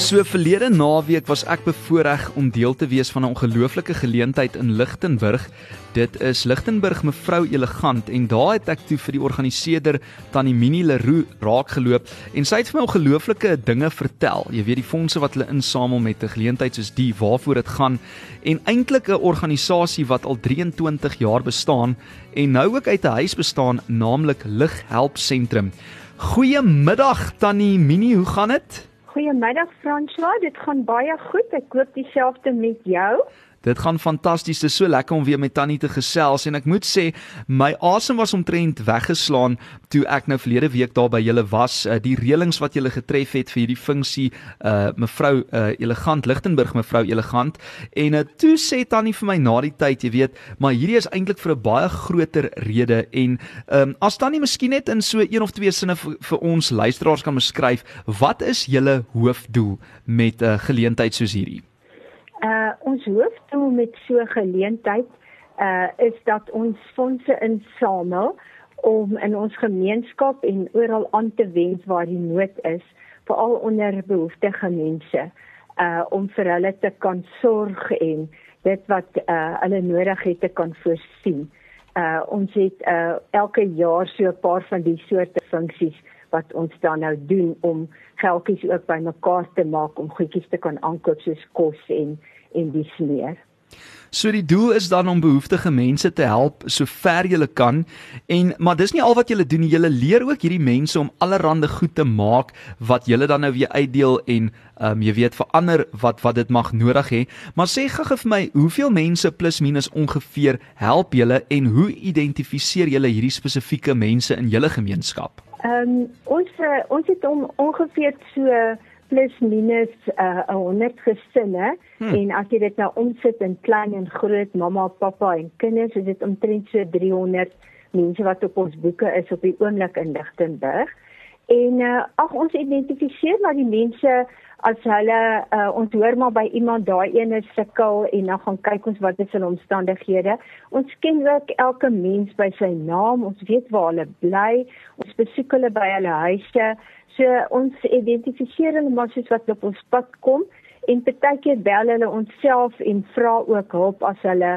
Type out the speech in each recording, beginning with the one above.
So verlede naweek was ek bevoorreg om deel te wees van 'n ongelooflike geleentheid in Lichtenburg. Dit is Lichtenburg mevrou Elegant en daar het ek toe vir die organiseerder Tannie Minnie Leroux raakgeloop en sy het vir my ongelooflike dinge vertel. Jy weet die fondse wat hulle insamel met 'n geleentheid soos die waarvoor dit gaan en eintlik 'n organisasie wat al 23 jaar bestaan en nou ook uit 'n huis bestaan, naamlik Lig Help Sentrum. Goeiemiddag Tannie Minnie, hoe gaan dit? Goeiemiddag François, dit gaan baie goed. Ek hoop dieselfde met jou. Dit gaan fantasties. Dit is so lekker om weer met Tannie te gesels en ek moet sê my asem was omtrent weggeslaan toe ek nou verlede week daar by julle was. Uh, die reëlings wat julle getref het vir hierdie funksie uh mevrou uh Elegant Lichtenburg mevrou Elegant en uh, toe sê Tannie vir my na die tyd, jy weet, maar hierdie is eintlik vir 'n baie groter rede en um as Tannie miskien net in so een of twee sinne vir, vir ons luisteraars kan beskryf, wat is julle hoofdoel met 'n uh, geleentheid soos hierdie? Uh ons met so geleentheid uh is dat ons fondse insamel om in ons gemeenskap en oral aan te wens waar die nood is, veral onder behoeftige mense, uh om vir hulle te kan sorg en dit wat uh hulle nodig het te kan voorsien. Uh ons het uh elke jaar so 'n paar van die soorte funksies wat ons dan nou doen om geldjies ook bymekaar te maak om goedjies te kan aankoop soos kos en en dis meer. So die doel is dan om behoeftige mense te help so ver jy kan en maar dis nie al wat jy doen jy leer ook hierdie mense om allerlei goed te maak wat jy dan nou weer uitdeel en um, jy weet verander wat wat dit mag nodig hê. Maar sê gou vir my hoeveel mense plus minus ongeveer help jy en hoe identifiseer jy hierdie spesifieke mense in julle gemeenskap? Ehm um, ons uh, ons het om ongeveer so plus minus uh, 100 gesinne hmm. en as jy dit nou omsit in klein en groot mamma, pappa en kinders, is dit omtrent so 300 mense wat op ons boeke is op die oomblik in Lichtenburg. En uh, ag ons identifiseer maar die mense as hulle uh, ons hoor maar by iemand daai een is sukkel en dan gaan kyk ons wat is hulle omstandighede. Ons ken ook elke mens by sy naam, ons weet waar hulle bly, ons besoek hulle by hulle huise. So ons identifiseer hulle maar soos wat op ons pad kom en baie keer bel hulle onsself en vra ook hulp as hulle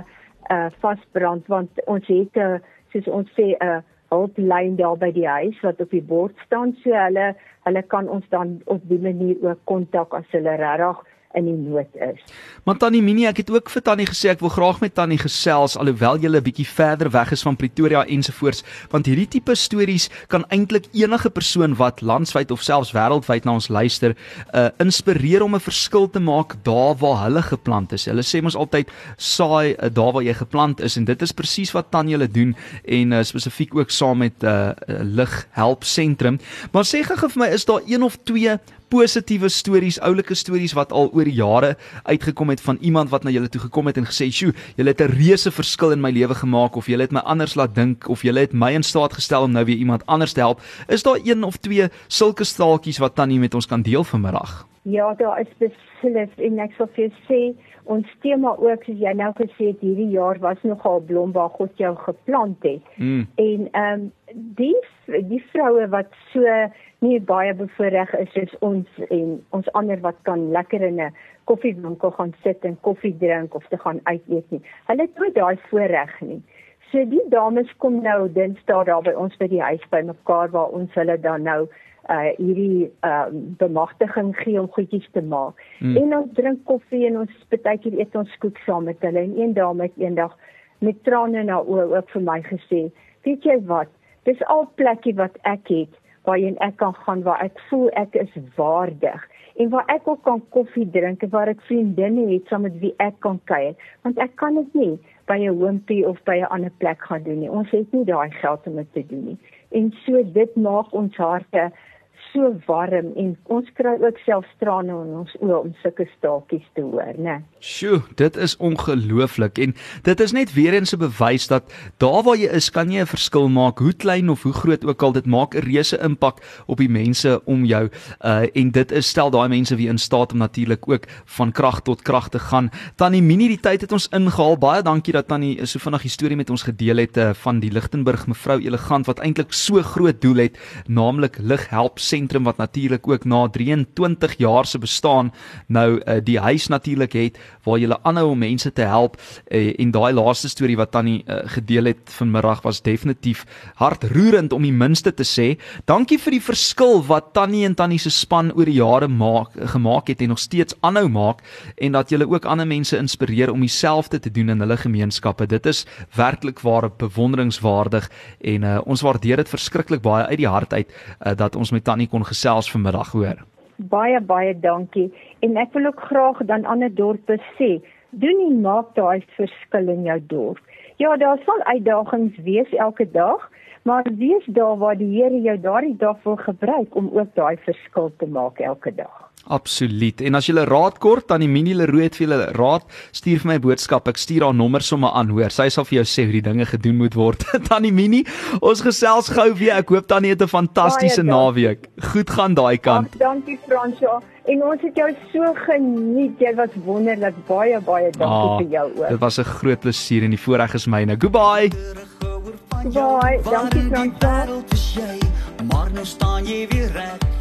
uh, vasbrand want ons het 'n soos ons sê 'n uh, hulplyn daar by die huis wat op die bord staan. So hulle hulle kan ons dan op die manier ook kontak as hulle regtig in die nood is. Maar Tannie Minnie, ek het ook vir Tannie gesê ek wil graag met Tannie gesels alhoewel jy 'n bietjie verder weg is van Pretoria ensovoorts, want hierdie tipe stories kan eintlik enige persoon wat landwyd of selfs wêreldwyd na ons luister, uh inspireer om 'n verskil te maak daar waar hulle geplant is. Hulle sê mos altyd saai uh, daar waar jy geplant is en dit is presies wat Tannie hulle doen en uh, spesifiek ook saam met 'n uh, uh, lig help sentrum. Maar sê gou vir my, is daar een of twee positiewe stories, oulike stories wat al oor die jare uitgekom het van iemand wat na julle toe gekom het en gesê, "Sjoe, julle het 'n reuse verskil in my lewe gemaak of julle het my anders laat dink of julle het my in staat gestel om nou weer iemand anders te help." Is daar een of twee sulke staaltjies wat tannie met ons kan deel vanmiddag? Ja, daar is beslis en ek sou vir sê ons tema ook soos jy nou gesê het hierdie jaar was nogal blom waar God jou geplant het. Mm. En ehm um, die die vroue wat so nie baie bevoorreg is soos ons en ons ander wat kan lekker in 'n koffiewinkel gaan sit en koffie drink of te gaan uit eet nie. Hulle het nooit daai voorreg nie. So die dames kom nou dinsdag daar by ons by die huis by mekaar waar ons hulle dan nou uh hierdie uh bemagtiging gee om goedjies te maak. Hmm. En ons drink koffie en ons partykeer eet ons koek saam met hulle en een dame het eendag met trane in haar oë ook vir my gesê, "Weet jy wat? Dis al plekkie wat ek het waarheen ek kan gaan waar ek voel ek is waardig en waar ek ook kan koffie drink en waar ek vriendinne het saam met wie ek kan kuier want ek kan dit nie by 'n hoompie of by 'n ander plek gaan doen nie ons het nie daai geld om dit te doen nie en so dit maak ons harte so warm en ons kry ook self trane in ons oë om sulke staaltjies te hoor, né? Sjoe, dit is ongelooflik en dit is net weer eens 'n bewys dat daar waar jy is, kan jy 'n verskil maak, hoe klein of hoe groot ook al, dit maak 'n reuse impak op die mense om jou. Uh en dit is stel daai mense wie in staat om natuurlik ook van krag tot krag te gaan. Tannie Minnie, die tyd het ons ingehaal. Baie dankie dat Tannie so vinnig die storie met ons gedeel het uh, van die Lichtenburg mevrou Elegant wat eintlik so groot doel het, naamlik lig help sentrum wat natuurlik ook na 23 jaar se bestaan nou uh, die huis natuurlik het waar jy aanhou om mense te help uh, en daai laaste storie wat Tannie uh, gedeel het vanmiddag was definitief hartroerend om die minste te sê. Dankie vir die verskil wat Tannie en Tannie se span oor die jare maak gemaak het en nog steeds aanhou maak en dat jy ook ander mense inspireer om dieselfde te doen in hulle gemeenskappe. Dit is werklik waar bewonderingswaardig en uh, ons waardeer dit verskriklik baie uit die hart uit uh, dat ons met Tannie kon gesels vanmiddag hoor. Baie baie dankie. En ek wil ook graag dan ander dorpe sê, doen nie maak daai verskil in jou dorp. Ja, daar sal uitdagings wees elke dag, maar wees daar waar die Here jou daardie dag wil gebruik om ook daai verskil te maak elke dag. Absoluut. En as jy 'n raad kort aan die Mini Leroe het vir julle raad, stuur vir my boodskap. Ek stuur haar nommer sommer aan, hoor. Sy sal vir jou sê hoe die dinge gedoen moet word. Tannie Mini, ons gesels gou weer. Ek hoop Tannie het 'n fantastiese naweek. Goed gaan daai kant. Ach, dankie Fransjo. En ons het jou so geniet. Jy was wonderlik. Baie baie dankie ah, vir jou ook. Dit was 'n groot plesier en die voorreg is myne. Goodbye. Bye. Dankie Fransjo. Maar nou staan jy weer reg.